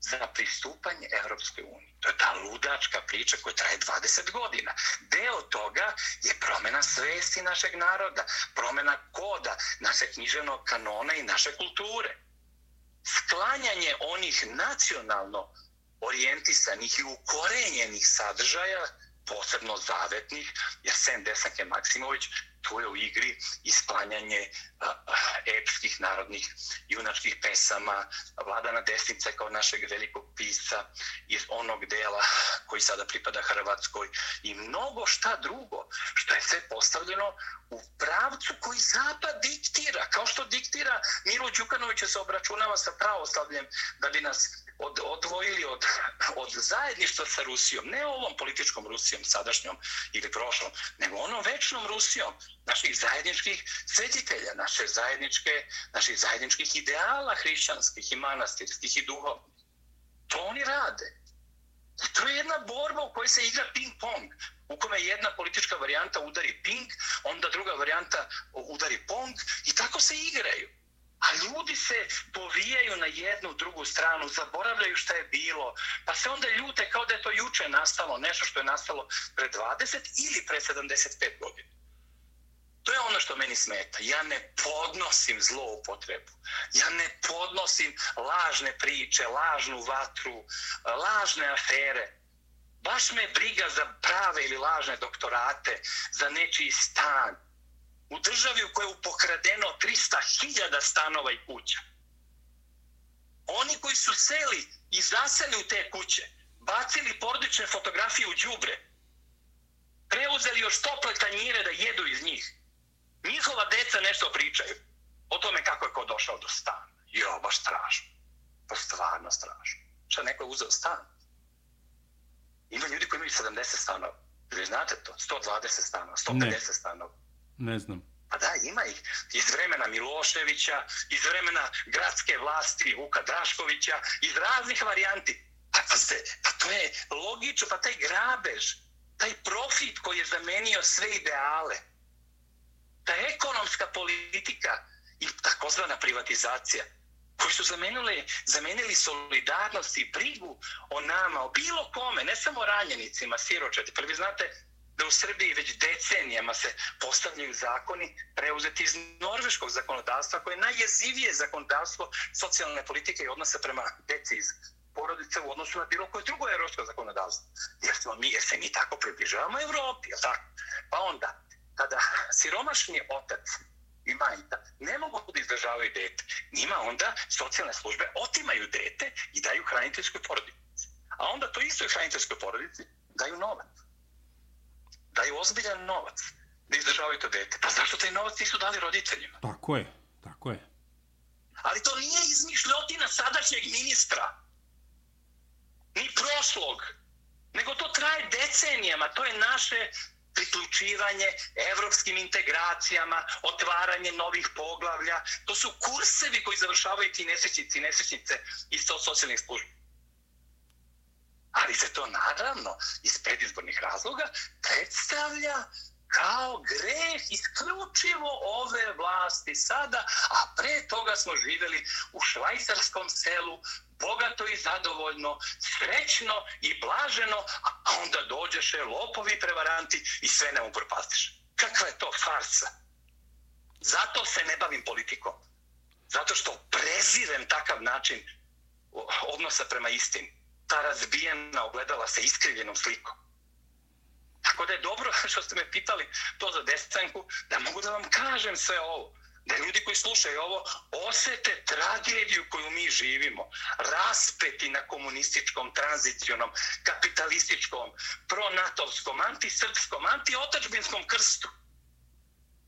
za pristupanje Evropskoj uniji. To je ta ludačka priča koja traje 20 godina. Deo toga je promjena svesti našeg naroda, promjena koda naše književnog kanona i naše kulture. Sklanjanje onih nacionalno orijentisanih i ukorenjenih sadržaja posebno zavetnih, jer Sen Desanke Maksimović tu je u igri isklanjanje e, epskih narodnih junačkih pesama, Vladana Desnica kao našeg velikog pisa iz onog dela koji sada pripada Hrvatskoj. I mnogo šta drugo što je sve postavljeno u pravcu koji Zapad diktira, kao što diktira Milo Đukanović se obračunava sa pravoslavljem da bi nas od, odvojili od, od zajedništva sa Rusijom, ne ovom političkom Rusijom, sadašnjom ili prošlom, nego onom večnom Rusijom, naših zajedničkih svetitelja, naše zajedničke, naših zajedničkih ideala hrišćanskih i manastirskih i duhovnih. To oni rade. I to je jedna borba u kojoj se igra ping-pong, u kome jedna politička varijanta udari ping, onda druga varijanta udari pong i tako se igraju. A ljudi se povijaju na jednu, drugu stranu, zaboravljaju šta je bilo, pa se onda ljute kao da je to juče nastalo, nešto što je nastalo pre 20 ili pre 75 godina. To je ono što meni smeta. Ja ne podnosim zloupotrebu. Ja ne podnosim lažne priče, lažnu vatru, lažne afere. Baš me briga za prave ili lažne doktorate, za nečiji stan, u državi u kojoj je pokradeno 300.000 stanova i kuća. Oni koji su seli i zaseli u te kuće, bacili porodične fotografije u džubre, preuzeli još tople tanjire da jedu iz njih. Njihova deca nešto pričaju o tome kako je ko došao do stana. Jo, baš strašno. To stvarno strašno. Šta neko je uzeo stan? Ima ljudi koji imaju 70 stanova. Vi znate to? 120 stanova, 150 ne. stanova. Ne znam. Pa da, ima ih. Iz vremena Miloševića, iz vremena gradske vlasti Vuka Draškovića, iz raznih varijanti. Pa, pa, se, pa to je logično, pa taj grabež, taj profit koji je zamenio sve ideale, ta ekonomska politika i takozvana privatizacija, koji su zamenili, zamenili solidarnost i brigu o nama, o bilo kome, ne samo ranjenicima, siročati. Pa vi znate, da u Srbiji već decenijama se postavljaju zakoni preuzeti iz norveškog zakonodavstva, koje je najjezivije zakonodavstvo socijalne politike i odnose prema deci iz porodice u odnosu na bilo koje drugo evropsko zakonodavstvo. Jer, smo mi, jer se mi tako približavamo Evropi, je tako? Pa onda, kada siromašni otac i majka ne mogu da izdržavaju dete, njima onda socijalne službe otimaju dete i daju hraniteljskoj porodici. A onda to istoj hraniteljskoj porodici daju novac daju ozbiljan novac da izdržavaju to dete. Pa zašto taj novac nisu dali roditeljima? Tako je, tako je. Ali to nije izmišljotina sadašnjeg ministra. Ni prošlog. Nego to traje decenijama. To je naše priključivanje evropskim integracijama, otvaranje novih poglavlja. To su kursevi koji završavaju ti nesrećnici i nesrećnice iz socijalnih službi. Ali se to naravno iz predizbornih razloga predstavlja kao greh isključivo ove vlasti sada, a pre toga smo živjeli u švajcarskom selu, bogato i zadovoljno, srećno i blaženo, a onda dođeše lopovi prevaranti i sve ne upropastiš. Kakva je to farsa? Zato se ne bavim politikom. Zato što prezirem takav način odnosa prema istini ta razbijena ogledala sa iskrivljenom slikom. Tako da je dobro što ste me pitali to za desanku, da mogu da vam kažem sve ovo. da ljudi koji slušaju ovo osete tragediju koju mi živimo, raspeti na komunističkom, tranzicionom, kapitalističkom, pronatovskom, antisrpskom, antiotačbinskom krstu.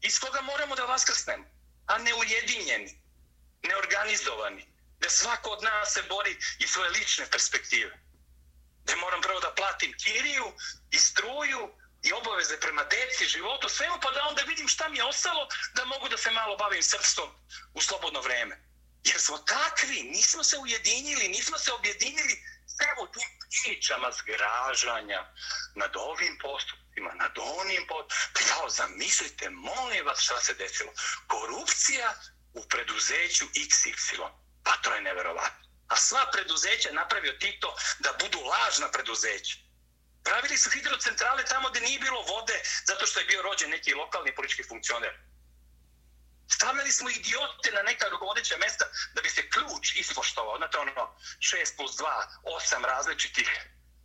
Iz koga moramo da vaskrsnemo, a ne ujedinjeni, neorganizovani, da svako od nas se bori iz svoje lične perspektive. Da moram prvo da platim kiriju i struju i obaveze prema deci, životu, svemu, pa da onda vidim šta mi je ostalo da mogu da se malo bavim srpstvom u slobodno vreme. Jer smo takvi, nismo se ujedinili, nismo se objedinili sve tim pričama zgražanja nad ovim postupcima, nad onim postupcima. Pa jao, zamislite, molim vas šta se desilo. Korupcija u preduzeću XY. Pa to je neverovatno. A sva preduzeća napravio Tito da budu lažna preduzeća. Pravili su hidrocentrale tamo gdje nije bilo vode zato što je bio rođen neki lokalni politički funkcioner. Stavljali smo idiote na neka rukovodeća mesta da bi se ključ ispoštovao. Znate ono, 6 plus 2, 8 različitih.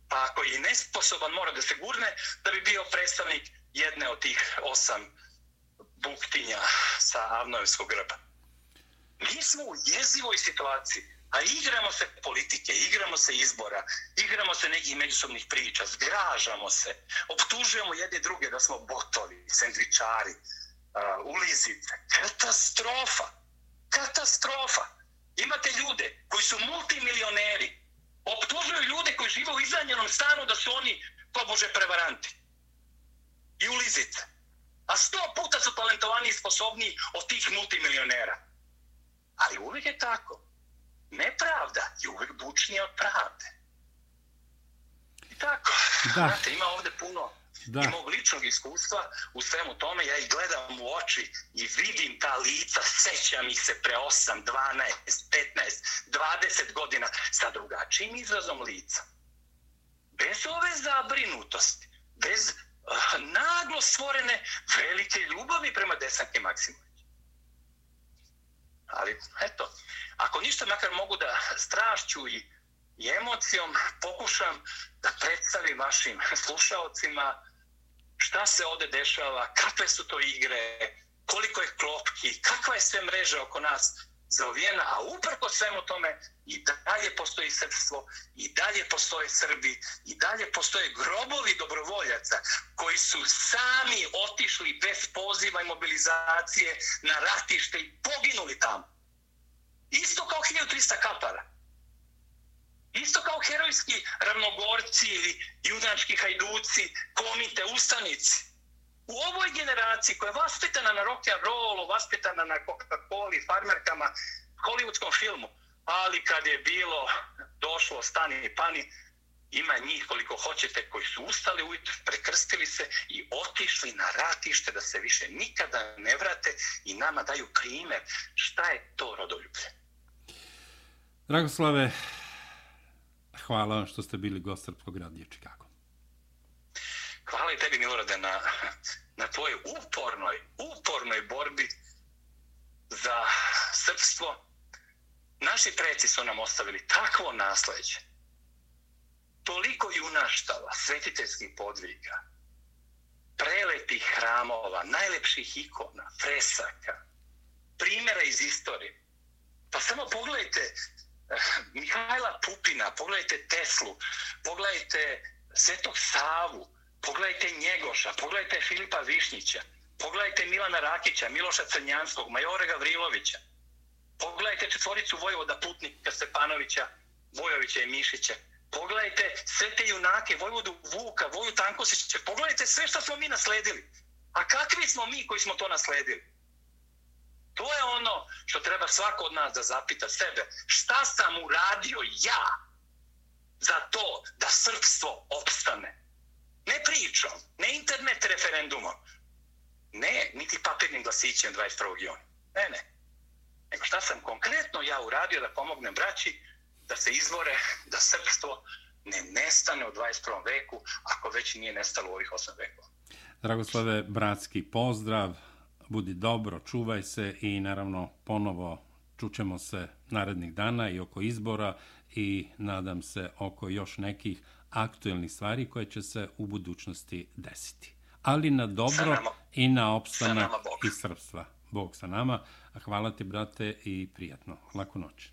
Pa ako je nesposoban, mora da se gurne da bi bio predstavnik jedne od tih osam buktinja sa Avnojevskog grba. Mi smo u jezivoj situaciji. A igramo se politike, igramo se izbora, igramo se nekih međusobnih priča, zgražamo se, optužujemo jedne druge da smo botovi, sendvičari, uh, ulizice. Katastrofa! Katastrofa! Imate ljude koji su multimilioneri, optužuju ljude koji žive u izanjenom stanu da su oni, to bože, prevaranti. I ulizice. A sto puta su talentovani i sposobni od tih multimilionera. Ali uvijek je tako nepravda je uvek bučnija od pravde. I tako, da. znate, ima ovde puno da. i mog ličnog iskustva u svemu tome. Ja ih gledam u oči i vidim ta lica, sećam ih se pre 8, 12, 15, 20 godina sa drugačijim izrazom lica. Bez ove zabrinutosti, bez uh, naglo stvorene velike ljubavi prema Desanke Maksimović. Ali, eto, ako ništa makar mogu da strašću i, i emocijom pokušam da predstavim vašim slušalcima šta se ovde dešava, kakve su to igre, koliko je klopki, kakva je sve mreža oko nas zaovijena, a uprko svemu tome i dalje postoji srpstvo, i dalje postoje Srbi, i dalje postoje grobovi dobrovoljaca koji su sami otišli bez poziva i mobilizacije na ratište i poginuli tamo. Isto kao 1300 kapara. Isto kao herojski ravnogorci ili junački hajduci, komite, ustanici. U ovoj generaciji koja je vaspitana na rock and rollu, vaspitana na Coca-Coli, farmerkama, hollywoodskom filmu, ali kad je bilo došlo stani i pani, ima njih koliko hoćete koji su ustali ujutro, prekrstili se i otišli na ratište da se više nikada ne vrate i nama daju primjer šta je to rodoljublje. Dragoslave, hvala vam što ste bili gost Srpskog radija Čikaga. Hvala i tebi, Milorade, na, na tvojoj upornoj, upornoj borbi za srpstvo. Naši preci su nam ostavili takvo nasleđe, toliko junaštava, svetiteljskih podviga, prelepih hramova, najlepših ikona, fresaka, primjera iz istorije. Pa samo pogledajte eh, Mihajla Pupina, pogledajte Teslu, pogledajte Svetog Savu, pogledajte Njegoša, pogledajte Filipa Višnjića, pogledajte Milana Rakića, Miloša Crnjanskog, Majore Gavrilovića, pogledajte četvoricu Vojvoda Putnika, Stepanovića, Vojovića i Mišića, pogledajte sve te junake, Vojvodu Vuka, Voju Tankosića, pogledajte sve što smo mi nasledili. A kakvi smo mi koji smo to nasledili? To je ono što treba svako od nas da zapita sebe. Šta sam uradio ja za to da srpstvo opstane? Ne pričom, ne internet referendumom, ne niti papirnim glasićem 21. juna. Ne, ne. Nego šta sam konkretno ja uradio da pomognem braći da se izvore, da srpstvo ne nestane u 21. veku, ako već nije nestalo u ovih 8 vekova. Dragoslave, bratski pozdrav budi dobro, čuvaj se i naravno ponovo čućemo se narednih dana i oko izbora i nadam se oko još nekih aktuelnih stvari koje će se u budućnosti desiti. Ali na dobro i na opstanak i srpstva. Bog sa nama, hvala ti, brate, i prijatno. Laku noć.